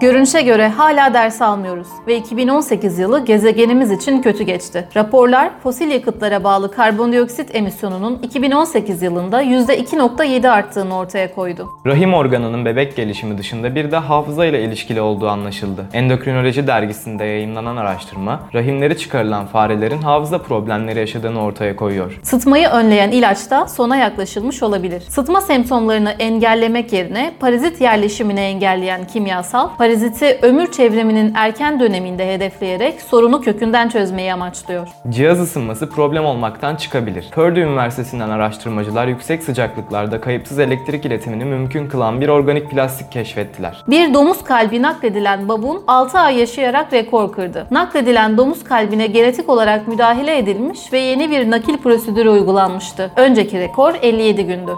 Görünüşe göre hala ders almıyoruz ve 2018 yılı gezegenimiz için kötü geçti. Raporlar fosil yakıtlara bağlı karbondioksit emisyonunun 2018 yılında %2.7 arttığını ortaya koydu. Rahim organının bebek gelişimi dışında bir de hafıza ile ilişkili olduğu anlaşıldı. Endokrinoloji dergisinde yayınlanan araştırma, rahimleri çıkarılan farelerin hafıza problemleri yaşadığını ortaya koyuyor. Sıtmayı önleyen ilaç da sona yaklaşılmış olabilir. Sıtma semptomlarını engellemek yerine parazit yerleşimini engelleyen kimyasal, paraziti ömür çevriminin erken döneminde hedefleyerek sorunu kökünden çözmeyi amaçlıyor. Cihaz ısınması problem olmaktan çıkabilir. Purdue Üniversitesi'nden araştırmacılar yüksek sıcaklıklarda kayıpsız elektrik iletimini mümkün kılan bir organik plastik keşfettiler. Bir domuz kalbi nakledilen babun 6 ay yaşayarak rekor kırdı. Nakledilen domuz kalbine genetik olarak müdahale edilmiş ve yeni bir nakil prosedürü uygulanmıştı. Önceki rekor 57 gündü.